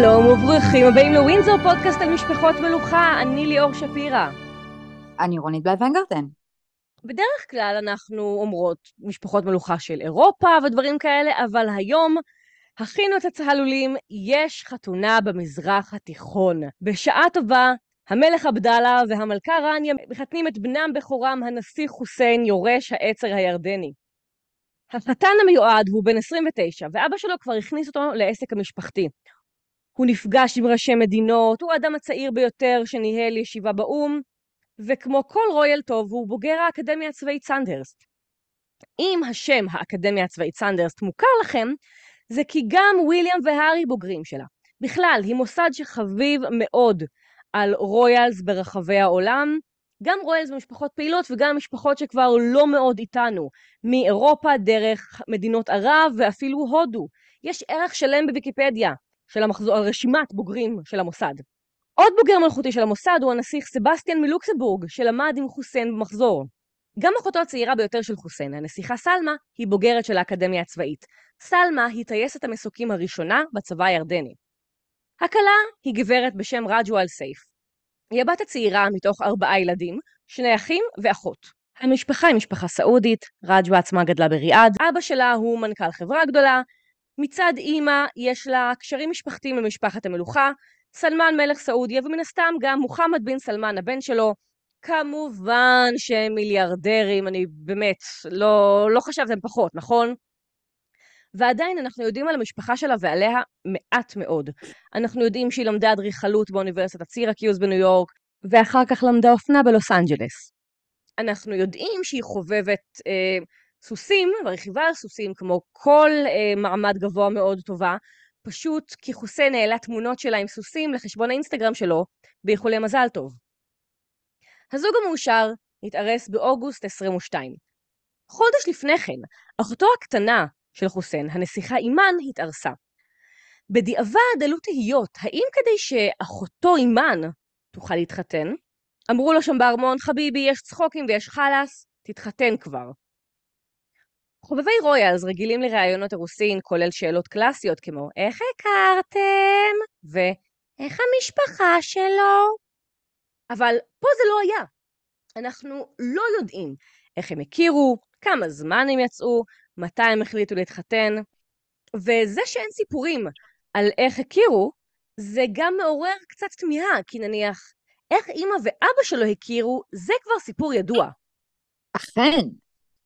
שלום וברוכים הבאים לווינזור פודקאסט על משפחות מלוכה, אני ליאור שפירא. אני רונית בלייב ונגרטן. בדרך כלל אנחנו אומרות משפחות מלוכה של אירופה ודברים כאלה, אבל היום הכינו את הצהלולים, יש חתונה במזרח התיכון. בשעה טובה, המלך עבדאללה והמלכה רניה מחתנים את בנם בכורם הנסיך חוסיין, יורש העצר הירדני. החתן המיועד הוא בן 29, ואבא שלו כבר הכניס אותו לעסק המשפחתי. הוא נפגש עם ראשי מדינות, הוא האדם הצעיר ביותר שניהל ישיבה באו"ם, וכמו כל רויאל טוב, הוא בוגר האקדמיה הצבאית סנדהרסט. אם השם האקדמיה הצבאית סנדהרסט מוכר לכם, זה כי גם וויליאם והארי בוגרים שלה. בכלל, היא מוסד שחביב מאוד על royals ברחבי העולם, גם royals במשפחות פעילות וגם משפחות שכבר לא מאוד איתנו, מאירופה דרך מדינות ערב ואפילו הודו. יש ערך שלם בוויקיפדיה של המחזור, על רשימת בוגרים של המוסד. עוד בוגר מלכותי של המוסד הוא הנסיך סבסטיאן מלוקסבורג, שלמד עם חוסיין במחזור. גם אחותו הצעירה ביותר של חוסיין, הנסיכה סלמה, היא בוגרת של האקדמיה הצבאית. סלמה היא טייסת המסוקים הראשונה בצבא הירדני. הכלה היא גברת בשם רג'ואל סייף. היא הבת הצעירה מתוך ארבעה ילדים, שני אחים ואחות. המשפחה היא משפחה סעודית, רג'ווה עצמה גדלה בריאד, אבא שלה הוא מנכ"ל חברה גדולה, מצד אימא יש לה קשרים משפחתיים למשפחת המלוכה, סלמן מלך סעודיה, ומן הסתם גם מוחמד בן סלמן הבן שלו. כמובן שהם מיליארדרים, אני באמת, לא, לא חשבתם פחות, נכון? ועדיין אנחנו יודעים על המשפחה שלה ועליה מעט מאוד. אנחנו יודעים שהיא למדה אדריכלות באוניברסיטת סירקיוז בניו יורק, ואחר כך למדה אופנה בלוס אנג'לס. אנחנו יודעים שהיא חובבת אה, סוסים, ורכיבה על סוסים, כמו כל אה, מעמד גבוה מאוד טובה, פשוט כי חוסיין העלה תמונות שלה עם סוסים לחשבון האינסטגרם שלו, באיחולי מזל טוב. הזוג המאושר התארס באוגוסט 22. חודש לפני כן, אחותו הקטנה של חוסיין, הנסיכה אימן, התארסה. בדיעבד עלו תהיות, האם כדי שאחותו אימן תוכל להתחתן? אמרו לו שם בארמון, חביבי, יש צחוקים ויש חלאס, תתחתן כבר. חובבי רויאלס רגילים לראיונות אירוסין, כולל שאלות קלאסיות כמו איך הכרתם? ואיך המשפחה שלו? אבל פה זה לא היה. אנחנו לא יודעים איך הם הכירו, כמה זמן הם יצאו, מתי הם החליטו להתחתן, וזה שאין סיפורים על איך הכירו, זה גם מעורר קצת תמיהה, כי נניח, איך אימא ואבא שלו הכירו, זה כבר סיפור ידוע. אכן,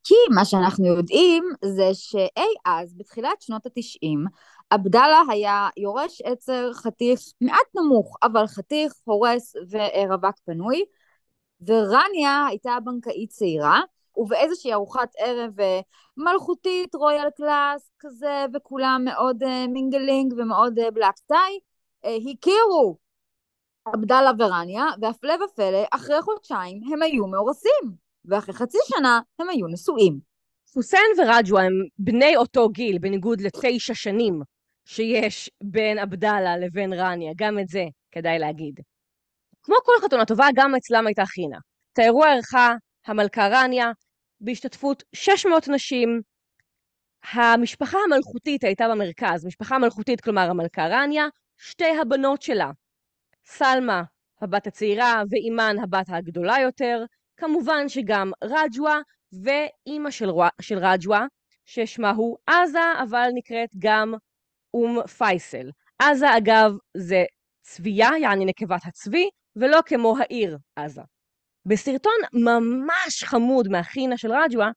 כי מה שאנחנו יודעים זה שאי אז, בתחילת שנות התשעים, עבדאללה היה יורש עצר חתיך מעט נמוך, אבל חתיך, הורס ורווק פנוי, ורניה הייתה בנקאית צעירה, ובאיזושהי ארוחת ערב אה, מלכותית, royal class כזה, וכולם מאוד uh, mingling ומאוד uh, black tie, הכירו עבדאללה ורניה, והפלא ופלא, אחרי חודשיים הם היו מאורסים, ואחרי חצי שנה הם היו נשואים. חוסיין ורג'ווה הם בני אותו גיל, בניגוד לתשע שנים שיש בין עבדאללה לבין רניה, גם את זה כדאי להגיד. כמו כל חתונה טובה, גם אצלם הייתה חינה. את האירוע ערכה המלכה רניה, בהשתתפות 600 נשים. המשפחה המלכותית הייתה במרכז, משפחה מלכותית, כלומר המלכה רניה, שתי הבנות שלה, סלמה, הבת הצעירה, ואימן, הבת הגדולה יותר, כמובן שגם רג'ווה ואימא של, של רג'ווה, ששמה הוא עזה, אבל נקראת גם אום פייסל. עזה, אגב, זה צבייה, יעני נקבת הצבי, ולא כמו העיר עזה. בסרטון ממש חמוד מהחינה של רג'ווה,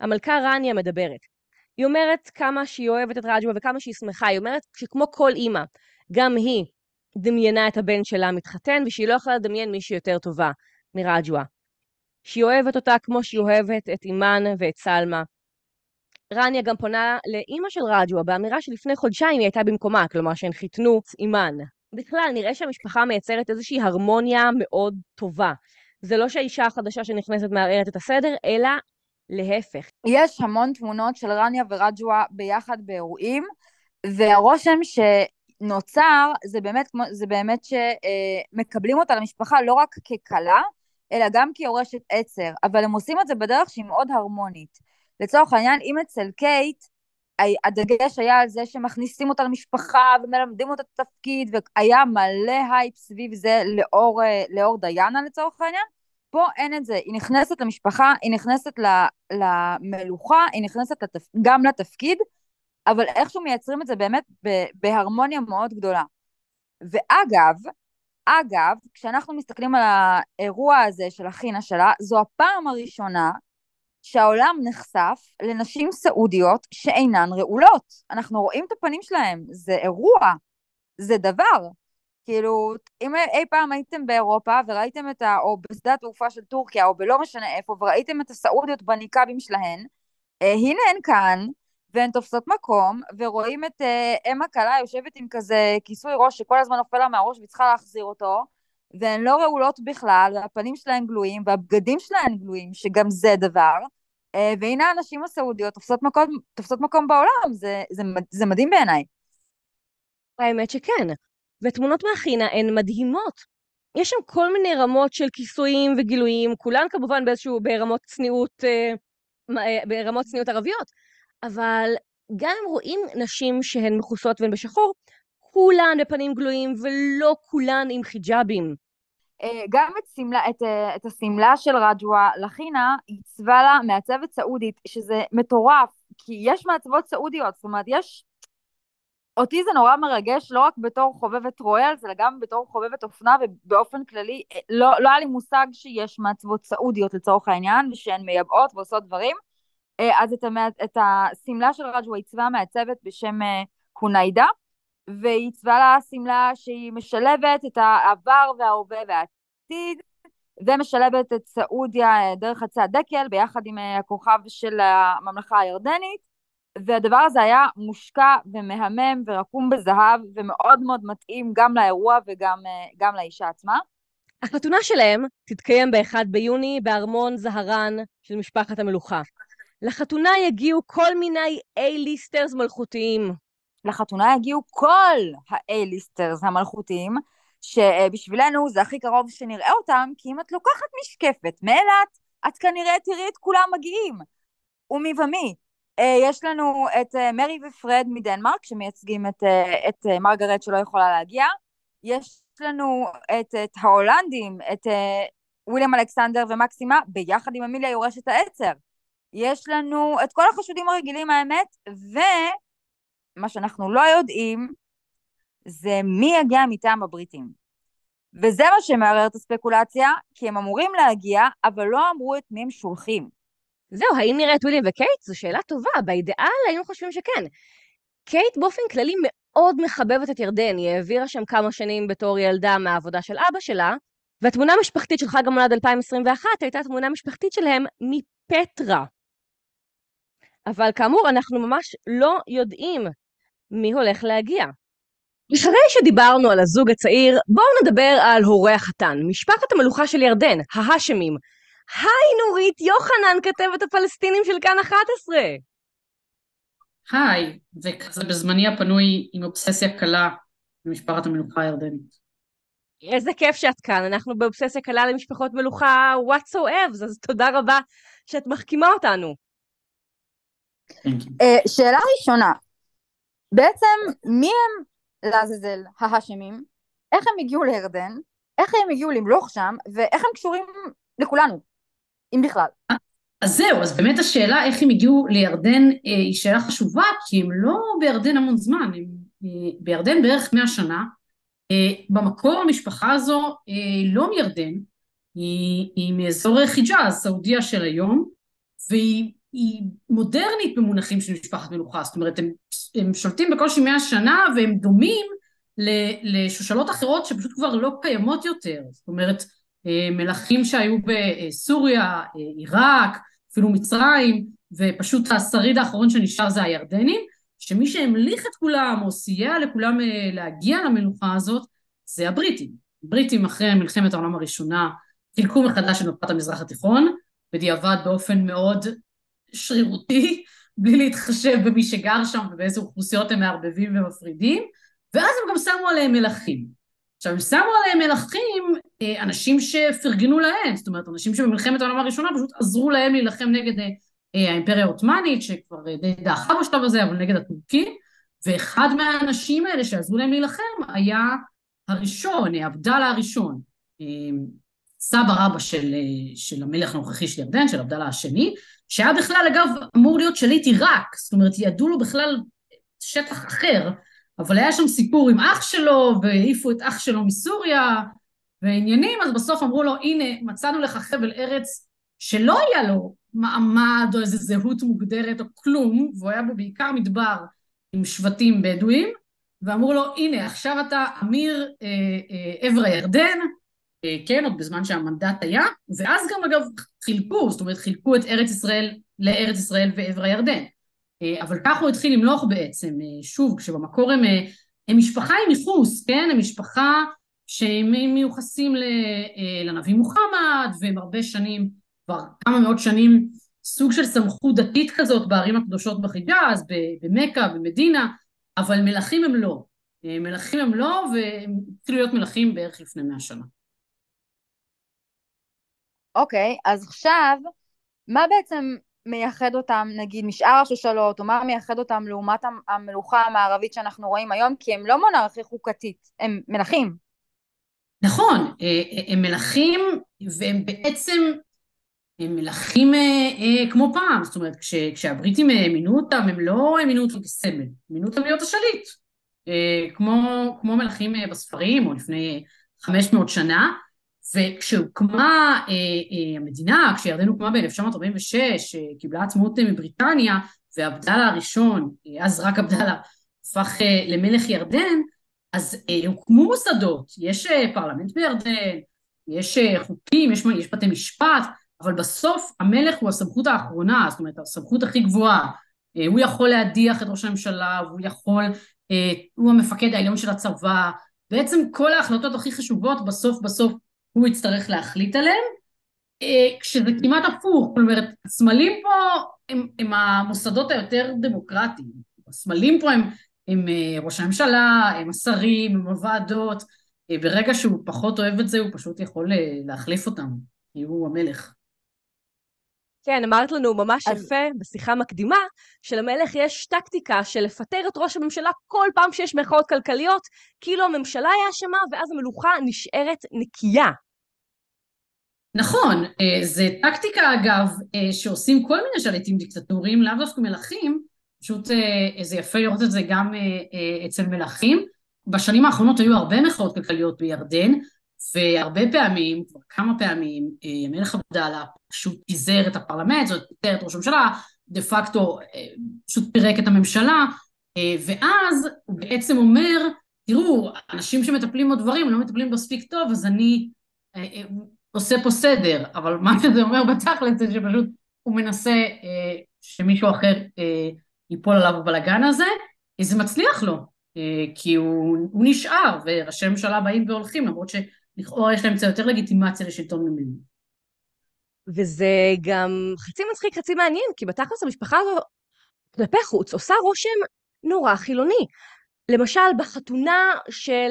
המלכה רניה מדברת. היא אומרת כמה שהיא אוהבת את רג'ווה וכמה שהיא שמחה. היא אומרת שכמו כל אימא, גם היא דמיינה את הבן שלה מתחתן, ושהיא לא יכולה לדמיין מישהי יותר טובה מרג'ווה. שהיא אוהבת אותה כמו שהיא אוהבת את אימן ואת סלמה. רניה גם פונה לאימא של רג'ווה באמירה שלפני חודשיים היא הייתה במקומה, כלומר שהן חיתנו אימן. בכלל, נראה שהמשפחה מייצרת איזושהי הרמוניה מאוד טובה. זה לא שהאישה החדשה שנכנסת מערערת את הסדר, אלא להפך. יש המון תמונות של רניה ורג'ווה ביחד באירועים, והרושם שנוצר זה באמת, זה באמת שמקבלים אותה למשפחה לא רק ככלה, אלא גם כיורשת עצר, אבל הם עושים את זה בדרך שהיא מאוד הרמונית. לצורך העניין, אם אצל קייט, הדגש היה על זה שמכניסים אותה למשפחה ומלמדים אותה את התפקיד, והיה מלא הייפ סביב זה לאור, לאור דיאנה לצורך העניין. פה אין את זה, היא נכנסת למשפחה, היא נכנסת למלוכה, היא נכנסת לתפ... גם לתפקיד, אבל איכשהו מייצרים את זה באמת בהרמוניה מאוד גדולה. ואגב, אגב, כשאנחנו מסתכלים על האירוע הזה של החינה שלה, זו הפעם הראשונה שהעולם נחשף לנשים סעודיות שאינן רעולות. אנחנו רואים את הפנים שלהם, זה אירוע, זה דבר. כאילו, אם אי פעם הייתם באירופה וראיתם את ה... או בשדה התעופה של טורקיה, או בלא משנה איפה, וראיתם את הסעודיות בניקאבים שלהן, אה, הנה הן כאן, והן תופסות מקום, ורואים את אה, אם הכלה יושבת עם כזה כיסוי ראש שכל הזמן נופל לה מהראש והיא צריכה להחזיר אותו, והן לא רעולות בכלל, והפנים שלהן גלויים, והבגדים שלהן גלויים, שגם זה דבר, אה, והנה הנשים הסעודיות תופסות מקום, תופסות מקום בעולם, זה, זה, זה מדהים בעיניי. האמת שכן, ותמונות מהחינה הן מדהימות. יש שם כל מיני רמות של כיסויים וגילויים, כולן כמובן באיזשהו, ברמות צניעות, אה, אה, ברמות צניעות ערביות, אבל גם אם רואים נשים שהן מכוסות והן בשחור, כולן בפנים גלויים ולא כולן עם חיג'אבים. אה, גם את, סמלה, את, אה, את השמלה של רג'ווה לחינה עיצבה לה מעצבת סעודית, שזה מטורף, כי יש מעצבות סעודיות, זאת אומרת, יש... אותי זה נורא מרגש, לא רק בתור חובבת רויאלס, אלא גם בתור חובבת אופנה, ובאופן כללי, אה, לא, לא היה לי מושג שיש מעצבות סעודיות לצורך העניין, ושהן מייבאות ועושות דברים. אז את, המע... את השמלה של רג'ווה עיצבה מעצבת בשם הוניידה, והיא עיצבה לה שמלה שהיא משלבת את העבר וההווה והעתיד, ומשלבת את סעודיה דרך הצד דקל ביחד עם אה, הכוכב של הממלכה הירדנית, והדבר הזה היה מושקע ומהמם ורקום בזהב ומאוד מאוד מתאים גם לאירוע וגם אה, לאישה עצמה. החתונה שלהם תתקיים ב-1 ביוני בארמון זהרן של משפחת המלוכה. לחתונה יגיעו כל מיני A-ליסטרס מלכותיים, לחתונה הגיעו כל ה-A-ליסטרס המלכותיים, שבשבילנו זה הכי קרוב שנראה אותם, כי אם את לוקחת משקפת מאילת, את כנראה תראי את כולם מגיעים. ומי ומי. אה, יש לנו את אה, מרי ופרד מדנמרק, שמייצגים את, אה, את מרגרט שלא יכולה להגיע. יש לנו את, את ההולנדים, את וויליאם אלכסנדר ומקסימה, ביחד עם אמיליה יורשת העצר. יש לנו את כל החשודים הרגילים האמת, ו... מה שאנחנו לא יודעים זה מי יגיע מטעם הבריטים. וזה מה שמערער את הספקולציה, כי הם אמורים להגיע, אבל לא אמרו את מי הם שולחים. זהו, האם נראה את וויליאם וקייט? זו שאלה טובה, באידאל היינו חושבים שכן. קייט באופן כללי מאוד מחבבת את ירדן, היא העבירה שם כמה שנים בתור ילדה מהעבודה של אבא שלה, והתמונה המשפחתית של חג המולד 2021 הייתה תמונה משפחתית שלהם מפטרה. אבל כאמור, אנחנו ממש לא יודעים מי הולך להגיע. אחרי שדיברנו על הזוג הצעיר, בואו נדבר על הורי החתן, משפחת המלוכה של ירדן, ההאשמים. היי נורית יוחנן, כתבת הפלסטינים של כאן 11. היי, וכזה בזמני הפנוי עם אובססיה קלה למשפחת המלוכה הירדנית. איזה כיף שאת כאן, אנחנו באובססיה קלה למשפחות מלוכה what so ever, אז תודה רבה שאת מחכימה אותנו. Uh, שאלה ראשונה, בעצם מי הם לעזאזל ההאשמים, איך הם הגיעו לירדן, איך הם הגיעו למלוך שם, ואיך הם קשורים לכולנו, אם בכלל. אז זהו, אז באמת השאלה איך הם הגיעו לירדן אה, היא שאלה חשובה, כי הם לא בירדן המון זמן, הם אה, בירדן בערך מאה שנה. אה, במקור המשפחה הזו לא מירדן, היא, היא מאזור חיג'אז, סעודיה של היום, והיא היא מודרנית במונחים של משפחת מלוכה, זאת אומרת הם, הם שולטים בקושי מאה שנה והם דומים לשושלות אחרות שפשוט כבר לא קיימות יותר, זאת אומרת אה, מלכים שהיו בסוריה, אה, עיראק, אפילו מצרים, ופשוט השריד האחרון שנשאר זה הירדנים, שמי שהמליך את כולם או סייע לכולם אה, להגיע למלוכה הזאת זה הבריטים. הבריטים אחרי מלחמת העולם הראשונה חילקו מחדש את מפת המזרח התיכון, בדיעבד באופן מאוד שרירותי, בלי להתחשב במי שגר שם ובאיזה אוכלוסיות הם מערבבים ומפרידים, ואז הם גם שמו עליהם מלכים. עכשיו, הם שמו עליהם מלכים אה, אנשים שפרגנו להם, זאת אומרת, אנשים שבמלחמת העולם הראשונה פשוט עזרו להם להילחם נגד אה, האימפריה העות'מאנית, שכבר די דעכה בשלב הזה, אבל נגד הטורקים, ואחד מהאנשים האלה שעזרו להם להילחם היה הראשון, עבדאללה הראשון, סבא רבא של, של המלך הנוכחי של ירדן, של עבדאללה השני, שהיה בכלל אגב אמור להיות שליט עיראק, זאת אומרת ידעו לו בכלל שטח אחר, אבל היה שם סיפור עם אח שלו, והעיפו את אח שלו מסוריה, ועניינים, אז בסוף אמרו לו, הנה, מצאנו לך חבל ארץ שלא היה לו מעמד או איזה זהות מוגדרת או כלום, והוא היה בו בעיקר מדבר עם שבטים בדואים, ואמרו לו, הנה, עכשיו אתה אמיר אה, אה, עבר הירדן, כן, עוד בזמן שהמנדט היה, ואז גם אגב חילקו, זאת אומרת חילקו את ארץ ישראל לארץ ישראל ועבר הירדן. אה, אבל ככה הוא התחיל למלוך בעצם, אה, שוב, כשבמקור הם, הם משפחה עם ייחוס, כן? הם משפחה שהם מיוחסים לנביא מוחמד, והם הרבה שנים, כבר כמה מאות שנים, סוג של סמכות דתית כזאת בערים הקדושות בחיג'אז, במכה, במדינה, אבל מלכים הם לא. מלכים הם לא, והם התחילו להיות מלכים בערך לפני מאה שנה. אוקיי, אז עכשיו, מה בעצם מייחד אותם, נגיד, משאר השושלות, או מה מייחד אותם לעומת המלוכה המערבית שאנחנו רואים היום? כי הם לא מונרכיה חוקתית, הם מלכים. נכון, אה, אה, הם מלכים, והם בעצם הם מלכים אה, כמו פעם, זאת אומרת, כש, כשהבריטים מינו אותם, הם לא מינו אותם כסמל, מינו אותם להיות השליט, כמו, כמו מלכים בספרים, או לפני 500 שנה, וכשהוקמה אה, אה, המדינה, כשירדן הוקמה ב-1946, אה, קיבלה עצמאות אה, מבריטניה, ועבדאללה הראשון, אה, אז רק עבדאללה, הפך אה, למלך ירדן, אז אה, הוקמו מוסדות, יש אה, פרלמנט בירדן, יש אה, חוקים, יש, יש בתי משפט, אבל בסוף המלך הוא הסמכות האחרונה, זאת אומרת הסמכות הכי גבוהה. אה, הוא יכול להדיח את ראש הממשלה, והוא יכול, אה, הוא המפקד העליון של הצבא, בעצם כל ההחלטות הכי חשובות בסוף בסוף הוא יצטרך להחליט עליהם, אה, כשזה כמעט הפוך, אומרת, הסמלים פה הם, הם המוסדות היותר דמוקרטיים, הסמלים פה הם, הם אה, ראש הממשלה, הם השרים, הם הוועדות, אה, ברגע שהוא פחות אוהב את זה הוא פשוט יכול להחליף אותם, כי הוא המלך. כן, אמרת לנו ממש אז... יפה בשיחה מקדימה, שלמלך יש טקטיקה של לפטר את ראש הממשלה כל פעם שיש מחאות כלכליות, כאילו הממשלה היא אשמה, ואז המלוכה נשארת נקייה. נכון, אה, זה טקטיקה אגב אה, שעושים כל מיני שליטים דיקטטוריים, לאו דווקא מלכים, פשוט אה, זה יפה לראות את זה גם אצל מלכים. בשנים האחרונות היו הרבה מחאות כלכליות בירדן, והרבה פעמים, כבר כמה פעמים, המלך עבדאללה פשוט פיזר את הפרלמנט, זאת פיזר את ראש הממשלה, דה פקטו פשוט פירק את הממשלה, ואז הוא בעצם אומר, תראו, אנשים שמטפלים בדברים לא מטפלים מספיק טוב, אז אני עושה פה סדר, אבל מה שזה אומר בתכל'ס זה שפשוט הוא מנסה אה, שמישהו אחר אה, ייפול עליו בבלגן הזה, זה מצליח לו, אה, כי הוא, הוא נשאר, וראשי ממשלה באים והולכים, למרות שלכאורה יש להם קצת יותר לגיטימציה לשלטון ממנו. וזה גם חצי מצחיק, חצי מעניין, כי בתכלס המשפחה הזו כלפי חוץ עושה רושם נורא חילוני. למשל, בחתונה של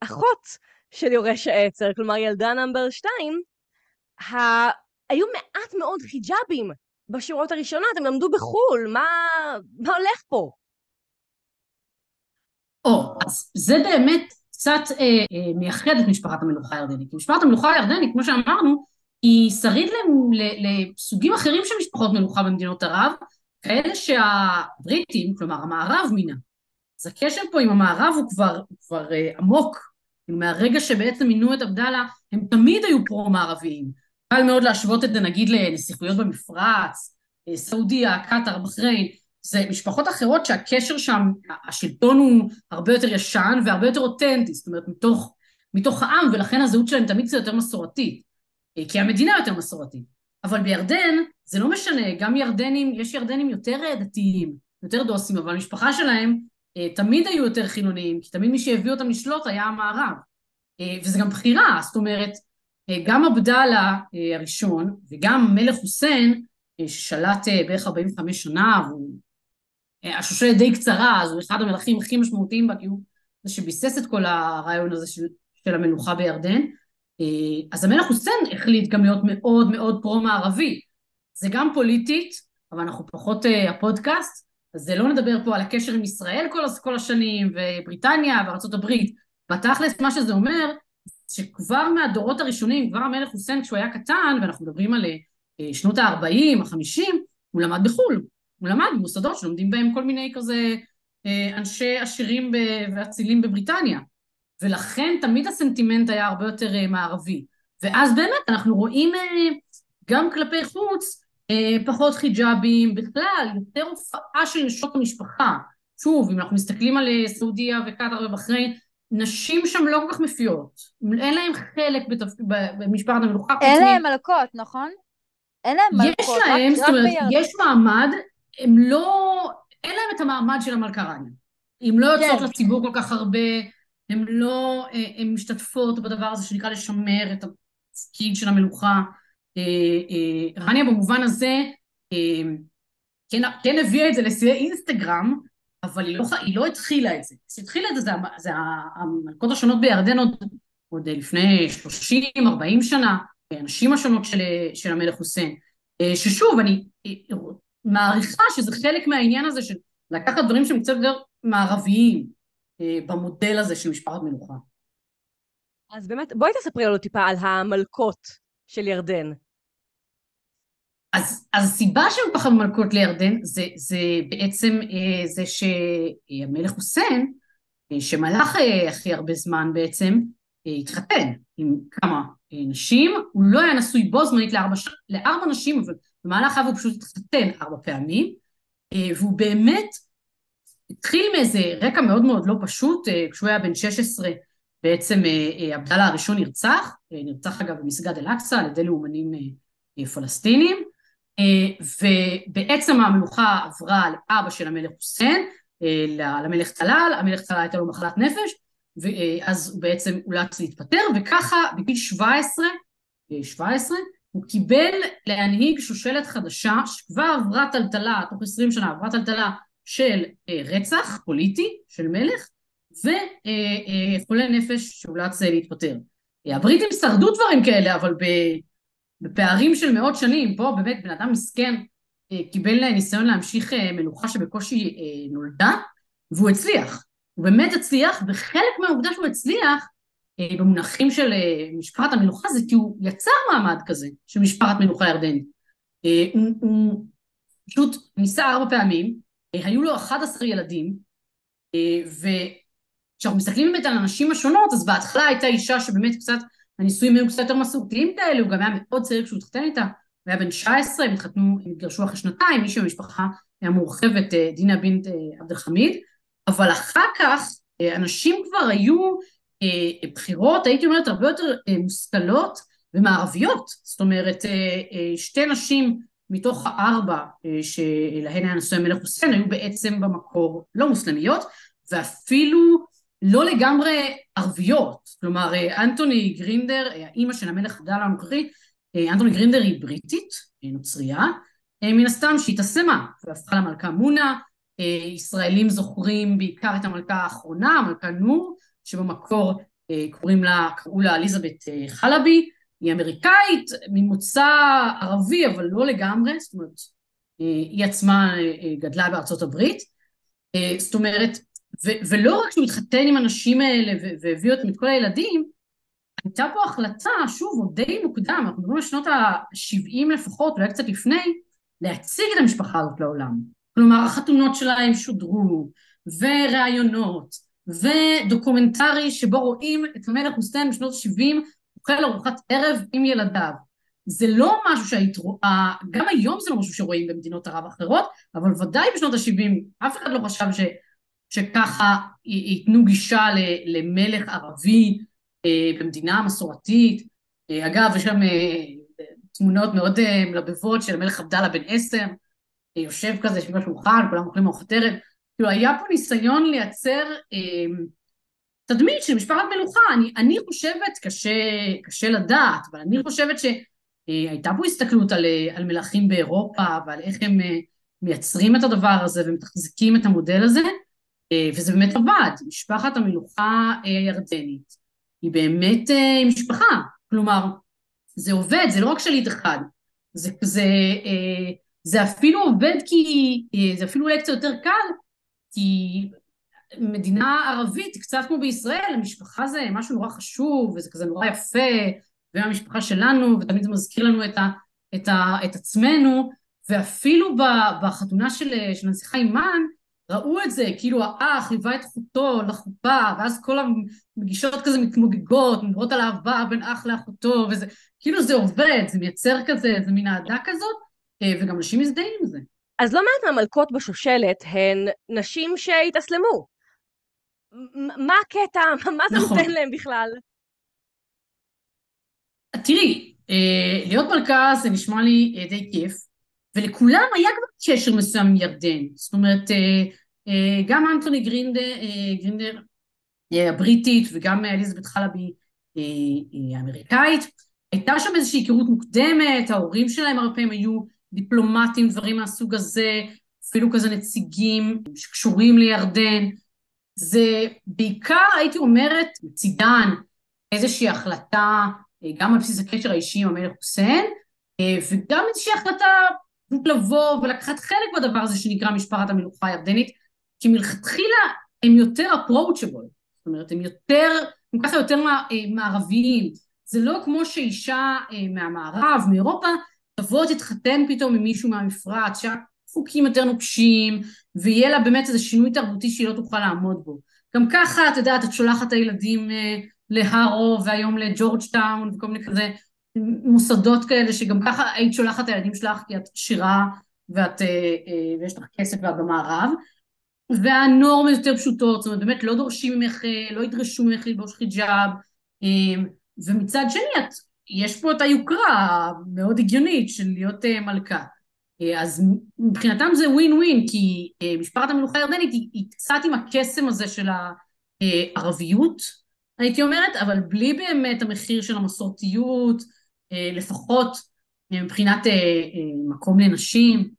אחות של יורש העצר, כלומר ילדה נאמבר 2, ה... היו מעט מאוד חיג'אבים בשורות הראשונות, הם למדו בחו"ל, מה, מה הולך פה? או, אז זה באמת קצת אה, אה, מייחד את משפחת המלוכה הירדנית. משפחת המלוכה הירדנית, כמו שאמרנו, היא שריד לסוגים אחרים של משפחות מלוכה במדינות ערב, כאלה שהבריטים, כלומר המערב מינה. אז הקשר פה עם המערב הוא כבר, הוא כבר אה, עמוק מהרגע שבעצם מינו את עבדאללה, הם תמיד היו פרו-מערביים. קל מאוד להשוות את זה נגיד לנסיכויות במפרץ, אה, סעודיה, קטאר, בחריין, זה משפחות אחרות שהקשר שם, השלטון הוא הרבה יותר ישן והרבה יותר אותנטי, זאת אומרת מתוך, מתוך העם, ולכן הזהות שלהם תמיד קצת יותר מסורתית, אה, כי המדינה יותר מסורתית. אבל בירדן זה לא משנה, גם ירדנים, יש ירדנים יותר דתיים, יותר דוסים, אבל המשפחה שלהם אה, תמיד היו יותר חילוניים, כי תמיד מי שהביא אותם לשלוט היה המערב. אה, וזה גם בחירה, זאת אומרת, אה, גם עבדאללה הראשון וגם מלך חוסיין, ששלט בערך 45 שנה, והוא השושלת די קצרה, אז הוא אחד המלכים הכי משמעותיים בה, כי הוא זה שביסס את כל הרעיון הזה של, של המלוכה בירדן. אז המלך חוסיין החליט גם להיות מאוד מאוד פרו-מערבי. זה גם פוליטית, אבל אנחנו פחות הפודקאסט, אז לא נדבר פה על הקשר עם ישראל כל, כל השנים, ובריטניה הברית. בתכלס, מה שזה אומר, שכבר מהדורות הראשונים, כבר המלך חוסיין כשהוא היה קטן, ואנחנו מדברים על uh, שנות ה-40, ה-50, הוא למד בחו"ל. הוא למד במוסדות שלומדים בהם כל מיני כזה uh, אנשי עשירים ואצילים בבריטניה. ולכן תמיד הסנטימנט היה הרבה יותר uh, מערבי. ואז באמת אנחנו רואים גם כלפי חוץ אה, פחות חיג'אבים, בכלל, יותר הופעה של נשות המשפחה. שוב, אם אנחנו מסתכלים על אה, סעודיה וקטר ובחריין, נשים שם לא כל כך מפיעות. אין להם חלק בתפ... במשפחת המלוכה. אין להם מלכות, נכון? אין להם מלכות, יש להם, רק, זאת אומרת, יש מעמד, הם לא, אין להם את המעמד של המלכה רניה. הם לא יוצאות כן. לציבור כל כך הרבה, הם לא, אה, הן משתתפות בדבר הזה שנקרא לשמר את התפקיד של המלוכה. אה, אה, רניה במובן הזה אה, כן, כן הביאה את זה לשיאי אינסטגרם, אבל היא לא, היא לא התחילה את זה. שהתחילה את זה, זה, זה המלכות השונות בירדן עוד, עוד לפני 30-40 שנה, הנשים השונות של, של המלך חוסיין. ששוב, אני מעריכה שזה חלק מהעניין הזה של לקחת דברים שהם קצת יותר מערביים במודל הזה של משפחת מלוכה. אז באמת, בואי תספרי לנו טיפה על המלכות של ירדן. אז, אז הסיבה שהם פחדו מלכות לירדן זה, זה בעצם אה, זה שהמלך חוסיין, אה, שמלך אה, הכי הרבה זמן בעצם, התחתן עם כמה נשים, הוא לא היה נשוי בו זמנית לארבע, לארבע נשים, אבל במהלך חייו הוא פשוט התחתן ארבע פעמים, והוא באמת התחיל מאיזה רקע מאוד מאוד לא פשוט, כשהוא היה בן 16 בעצם עבדאללה הראשון נרצח, נרצח אגב במסגד אל-אקצא על ידי לאומנים פלסטינים, ובעצם המלוכה עברה לאבא של המלך חוסיין, אה, למלך טלאל, המלך טלאל הייתה לו מחלת נפש, ואז הוא בעצם אולץ להתפטר, וככה בגיל 17, 17, הוא קיבל להנהיג שושלת חדשה שכבר עברה טלטלה, תוך 20 שנה עברה טלטלה של אה, רצח פוליטי של מלך וחולה נפש שאולץ להתפטר. הבריטים שרדו דברים כאלה, אבל בפערים של מאות שנים, פה באמת בן אדם מסכן אה, קיבל ניסיון להמשיך אה, מלוכה שבקושי אה, נולדה, והוא הצליח. הוא באמת הצליח, וחלק מהעובדה שהוא הצליח, במונחים של משפחת המלוכה, זה כי הוא יצר מעמד כזה, של משפחת מלוכה ירדנית. הוא, הוא פשוט ניסה ארבע פעמים, היו לו 11 ילדים, וכשאנחנו מסתכלים באמת על הנשים השונות, אז בהתחלה הייתה אישה שבאמת קצת הנישואים היו קצת יותר מסורתיים כאלה, הוא גם היה מאוד צעיר כשהוא התחתן איתה, הוא היה בן 19, הם התחתנו, הם התגרשו אחרי שנתיים, מישהו במשפחה היה מורחבת, אה, דינה בינט אה, עבד אל חמיד, אבל אחר כך אה, אנשים כבר היו בחירות, הייתי אומרת, הרבה יותר מושכלות ומערביות, זאת אומרת, שתי נשים מתוך הארבע שלהן היה נשוי המלך חוסיין היו בעצם במקור לא מוסלמיות, ואפילו לא לגמרי ערביות, כלומר אנטוני גרינדר, האימא של המלך עבדאללה הנוכחי, אנטוני גרינדר היא בריטית, נוצרייה, מן הסתם שהתאסמה והפכה למלכה מונה, ישראלים זוכרים בעיקר את המלכה האחרונה, המלכה נור, שבמקור קוראים לה, קראו לה אליזבת חלבי, היא אמריקאית, ממוצא ערבי אבל לא לגמרי, זאת אומרת היא עצמה גדלה בארצות הברית, זאת אומרת ו- ולא רק שהוא התחתן עם הנשים האלה והביא אותם את כל הילדים, הייתה פה החלטה, שוב, עוד די מוקדם, אנחנו מדברים על שנות ה-70 לפחות, אולי קצת לפני, להציג את המשפחה הזאת לעולם. כלומר, החתונות שלהם שודרו, וראיונות, ודוקומנטרי שבו רואים את המלך חוסיין בשנות ה-70 אוכל ארוחת ערב עם ייליו. זה לא משהו שהיית רואה, גם היום זה לא משהו שרואים במדינות ערב אחרות, אבל ודאי בשנות ה-70 אף אחד לא חשב ש... שככה ייתנו גישה למלך ערבי אה, במדינה מסורתית. אה, אגב, יש שם אה, תמונות מאוד מלבבות של המלך עבדאללה בן עשר, יושב כזה, יושב בשולחן, כולם אוכלים ארוחת ערב. כאילו, היה פה ניסיון לייצר תדמית של משפחת מלוכה. אני, אני חושבת, קשה, קשה לדעת, אבל אני חושבת שהייתה פה הסתכלות על, על מלכים באירופה ועל איך הם מייצרים את הדבר הזה ומתחזקים את המודל הזה. אה, וזה באמת עבד, משפחת המלוכה הירדנית. היא באמת אה, משפחה, כלומר זה עובד, זה לא רק שליט אחד, זה, זה, אה, זה אפילו עובד כי, זה אפילו אולי קצת יותר קל, כי מדינה ערבית, קצת כמו בישראל, המשפחה זה משהו נורא חשוב, וזה כזה נורא יפה, והמשפחה שלנו, ותמיד זה מזכיר לנו את, ה, את, ה, את עצמנו, ואפילו בחתונה של, של הנסיכה אימן, ראו את זה, כאילו האח ליווה את חותו לחופה, ואז כל המגישות כזה מתמוגגות, מדברות על אהבה בין אח לאחותו, וזה, כאילו זה עובד, זה מייצר כזה, איזה מין אהדה כזאת, אה, וגם אנשים מזדהים עם זה. אז לא מעט מהמלכות בשושלת הן נשים שהתאסלמו. מה הקטע? מה זה נכון. נותן להם בכלל? תראי, אה, להיות מלכה זה נשמע לי אה, די כיף, ולכולם היה כבר קשר מסוים עם ירדן. זאת אומרת, אה, גם אנטוני גרינדר, גרינדר הבריטית וגם אליזבת חלבי האמריקאית, הייתה שם איזושהי היכרות מוקדמת, ההורים שלהם הרבה פעמים היו דיפלומטים, דברים מהסוג הזה, אפילו כזה נציגים שקשורים לירדן. זה בעיקר, הייתי אומרת, מצידן איזושהי החלטה, אה, גם על בסיס הקשר האישי עם המלך חוסיין, אה, וגם איזושהי החלטה לבוא ולקחת חלק בדבר הזה שנקרא משפחת המלוכה הירדנית, כי מלכתחילה הם יותר approachable, זאת אומרת, הם יותר, הם ככה יותר אה, מערביים. זה לא כמו שאישה מהמערב, מאירופה, תבוא תתחתן פתאום עם מישהו מהמפרץ, חוקים יותר נוקשים, ויהיה לה באמת איזה שינוי תרבותי שהיא לא תוכל לעמוד בו. גם ככה, את יודעת, את שולחת את הילדים אה, להארו, והיום לג'ורג'טאון, וכל מיני כזה מוסדות כאלה, שגם ככה היית שולחת את הילדים שלך כי את שירה, ואת, אה, אה, ויש לך כסף ואת במערב. והנורמות יותר פשוטות, זאת אומרת, באמת לא דורשים ממך, לא ידרשו ממך ללבוש חיג'אב, ומצד שני, את, יש פה את היוקרה המאוד הגיונית של להיות מלכה. אה, אז מבחינתם זה ווין ווין, כי אה, משפחת המלוכה הירדנית היא, היא קצת עם הקסם הזה של הערביות, הייתי אומרת, אבל בלי באמת המחיר של המסורתיות, אה, לפחות מבחינת מקום לנשים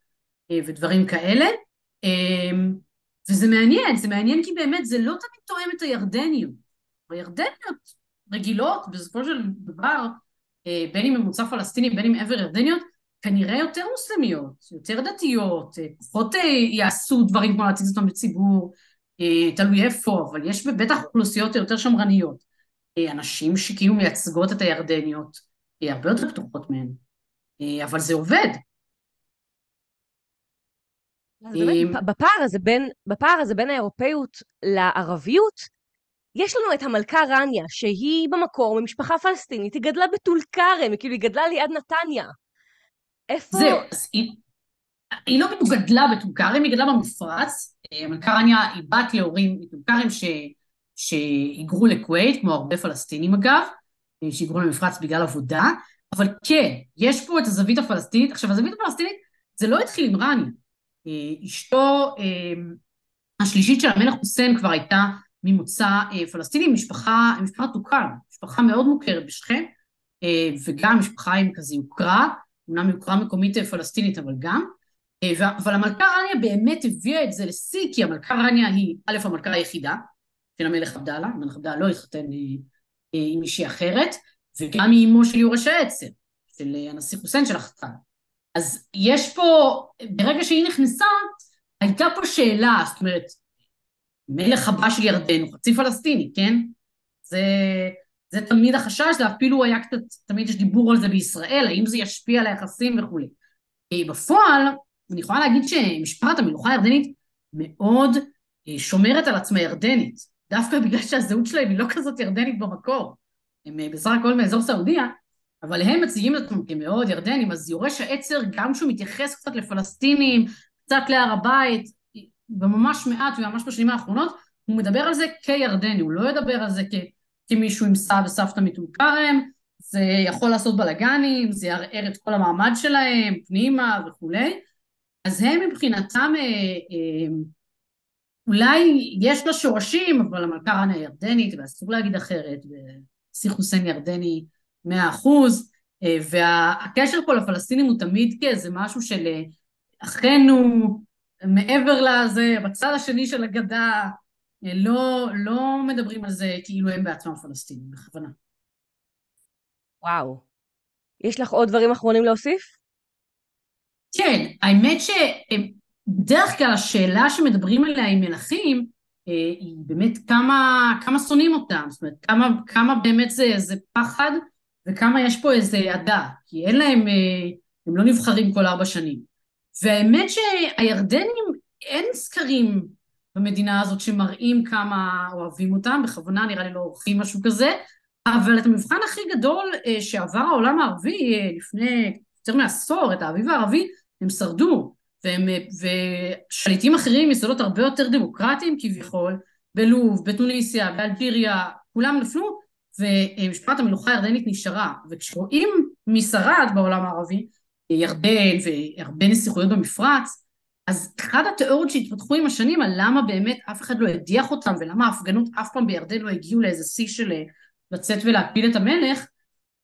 ודברים כאלה. וזה מעניין, זה מעניין כי באמת זה לא תמיד תואם את הירדניות. הירדניות רגילות, בסופו של דבר, בין אם ממוצע פלסטיני, בין אם עבר ירדניות, כנראה יותר מוסלמיות, יותר דתיות, אה, פחות אה, יעשו דברים כמו להציג אותם לציבור, אה, תלוי איפה, אבל יש בטח אוכלוסיות יותר שמרניות. אנשים שכאילו מייצגות את הירדניות, הרבה יותר פתוחות מהן, אבל זה עובד. בפער הזה, בין, בפער הזה בין האירופאיות לערביות, יש לנו את המלכה רניה, שהיא במקור ממשפחה פלסטינית, היא גדלה בטול כרם, כאילו היא גדלה ליד נתניה. איפה... זהו, אז היא, היא לא בדיוק גדלה בטולכרם, היא גדלה במפרץ. אה, מלכה רניה היא בת להורים מטולכרם שהיגרו לכווית, כמו הרבה פלסטינים אגב, אה, שהיגרו למפרץ בגלל עבודה, אבל כן, יש פה את הזווית הפלסטינית. עכשיו, הזווית הפלסטינית זה לא התחיל עם רניה. אה, אשתו השלישית של המלך חוסיין כבר הייתה ממוצא פלסטיני, משפחה, משפחה טוקן, משפחה מאוד מוכרת בשכם, וגם משפחה עם כזה יוקרה. אומנם יוקרה מקומית פלסטינית אבל גם, אה, אבל המלכה רניה באמת הביאה את זה לשיא, כי המלכה רניה היא א' המלכה היחידה של המלך עבדאללה, המלך עבדאללה לא התחתן אה, אה, עם מישהי אחרת, וגם היא אמו של יורש העצר, של הנשיא חוסיין של החתן. אז יש פה, ברגע שהיא נכנסה, הייתה פה שאלה, זאת אומרת, מלך הבא של ירדן הוא חצי פלסטיני, כן? זה, זה תמיד החשש, זה אפילו היה קצת, תמיד יש דיבור על זה בישראל, האם זה ישפיע על היחסים וכולי. בפועל, אני יכולה להגיד שמשפחת המלוכה הירדנית מאוד אה, שומרת על עצמה ירדנית, דווקא בגלל שהזהות שלהם היא לא כזאת ירדנית במקור. הם אה, בסך הכל מאזור סעודיה, אבל הם מציגים את עצמם כמאוד ירדנים, אז יורש העצר, גם כשהוא מתייחס קצת לפלסטינים, קצת להר הבית, וממש מעט, וממש בשנים האחרונות, הוא מדבר על זה כירדני, הוא לא ידבר על זה כ... כמישהו עם סבא וסבתא מטול כרם, זה יכול לעשות בלאגנים, זה יערער את כל המעמד שלהם, פנימה וכולי, אז הם מבחינתם אה, אה, אולי יש לה שורשים, אבל המלכה רנה ירדנית, ואסור להגיד אחרת, ונשיא חוסיין ירדני מאה אחוז, אה, והקשר פה לפלסטינים הוא תמיד כאיזה משהו של אה, אחינו, מעבר לזה, בצד השני של הגדה, לא, לא מדברים על זה כאילו הם בעצמם פלסטינים, בכוונה. וואו. יש לך עוד דברים אחרונים להוסיף? כן, האמת שבדרך כלל השאלה שמדברים עליה עם מלכים, אה, היא באמת כמה, כמה שונאים אותם, זאת אומרת, כמה, כמה באמת זה, זה פחד וכמה יש פה איזה עדה, כי אין להם, אה, הם לא נבחרים כל ארבע שנים. והאמת שהירדנים, אין סקרים במדינה הזאת שמראים כמה אוהבים אותם, בכוונה נראה לי לא עורכים משהו כזה, אבל את המבחן הכי גדול אה, שעבר העולם הערבי לפני יותר מעשור, את האביב הערבי, הם שרדו, והם, ושליטים אחרים יסודות הרבה יותר דמוקרטיים כביכול, בלוב, בתוניסיה, באלג'יריה, כולם נפלו, ומשפחת המלוכה הירדנית נשארה. וכשרואים מי שרד בעולם הערבי, ירדן והרבה נסיכויות במפרץ, אז אחת התיאוריות שהתפתחו עם השנים על למה באמת אף אחד לא הדיח אותם ולמה ההפגנות אף פעם בירדן לא הגיעו לאיזה שיא של אה, לצאת ולהפיל את המלך,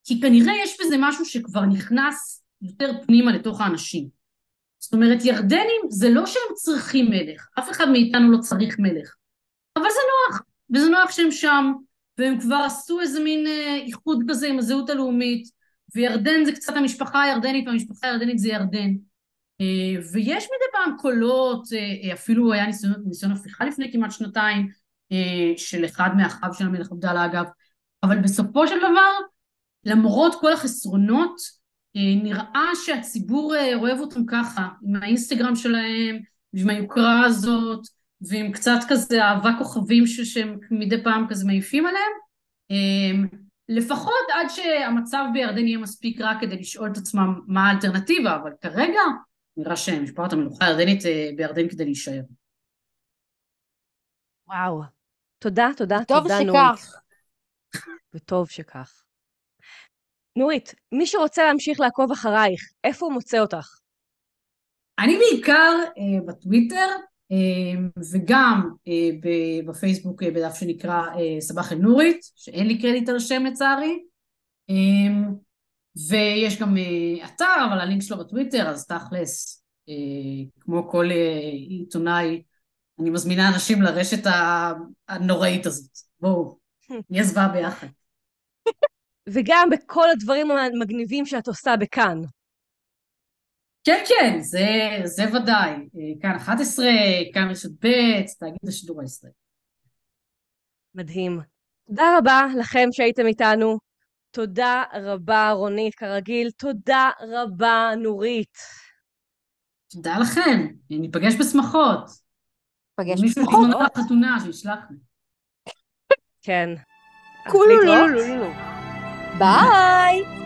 כי כנראה יש בזה משהו שכבר נכנס יותר פנימה לתוך האנשים. זאת אומרת, ירדנים זה לא שהם צריכים מלך, אף אחד מאיתנו לא צריך מלך, אבל זה נוח, וזה נוח שהם שם, והם כבר עשו איזה מין אה, איחוד כזה עם הזהות הלאומית, וירדן זה קצת המשפחה הירדנית, והמשפחה הירדנית זה ירדן. אה, ויש מדי פעם קולות, אה, אפילו היה ניסיון, ניסיון הפיכה לפני כמעט שנתיים, של אחד מאחיו של המלך עבדאללה אגב, אבל בסופו של דבר, למרות כל החסרונות, נראה שהציבור אה, אוהב אותם ככה, עם האינסטגרם שלהם, ועם היוקרה הזאת, ועם קצת כזה אהבה כוכבים שהם מדי פעם כזה מעיפים עליהם. אה, לפחות עד שהמצב בירדן יהיה מספיק רע כדי לשאול את עצמם מה האלטרנטיבה, אבל כרגע נראה שמשפחת המלוכה הירדנית בירדן כדי להישאר. וואו. תודה, תודה, טוב תודה, שכך. וטוב שכך. נורית, מי שרוצה להמשיך לעקוב אחרייך, איפה הוא מוצא אותך? אני בעיקר אה, בטוויטר אה, וגם אה, בפייסבוק אה, בדף שנקרא אה, סבח אל-נורית, שאין לי קרדיט על השם לצערי, אה, ויש גם אה, אתר, אבל הלינק שלו בטוויטר, אז תכלס, אה, כמו כל אה, עיתונאי, אני מזמינה אנשים לרשת הנוראית הזאת. בואו, נהיה זוועה ביחד. וגם בכל הדברים המגניבים שאת עושה בכאן. כן, כן, זה, זה ודאי. כאן 11, כאן רשת ב', תאגיד השידור הישראלי. מדהים. תודה רבה לכם שהייתם איתנו. תודה רבה, רונית, כרגיל. תודה רבה, נורית. תודה לכם. ניפגש בשמחות. ניפגש בשמחות. מישהו יזמון לחתונה, שישלח לי. כן. כולו. Bye!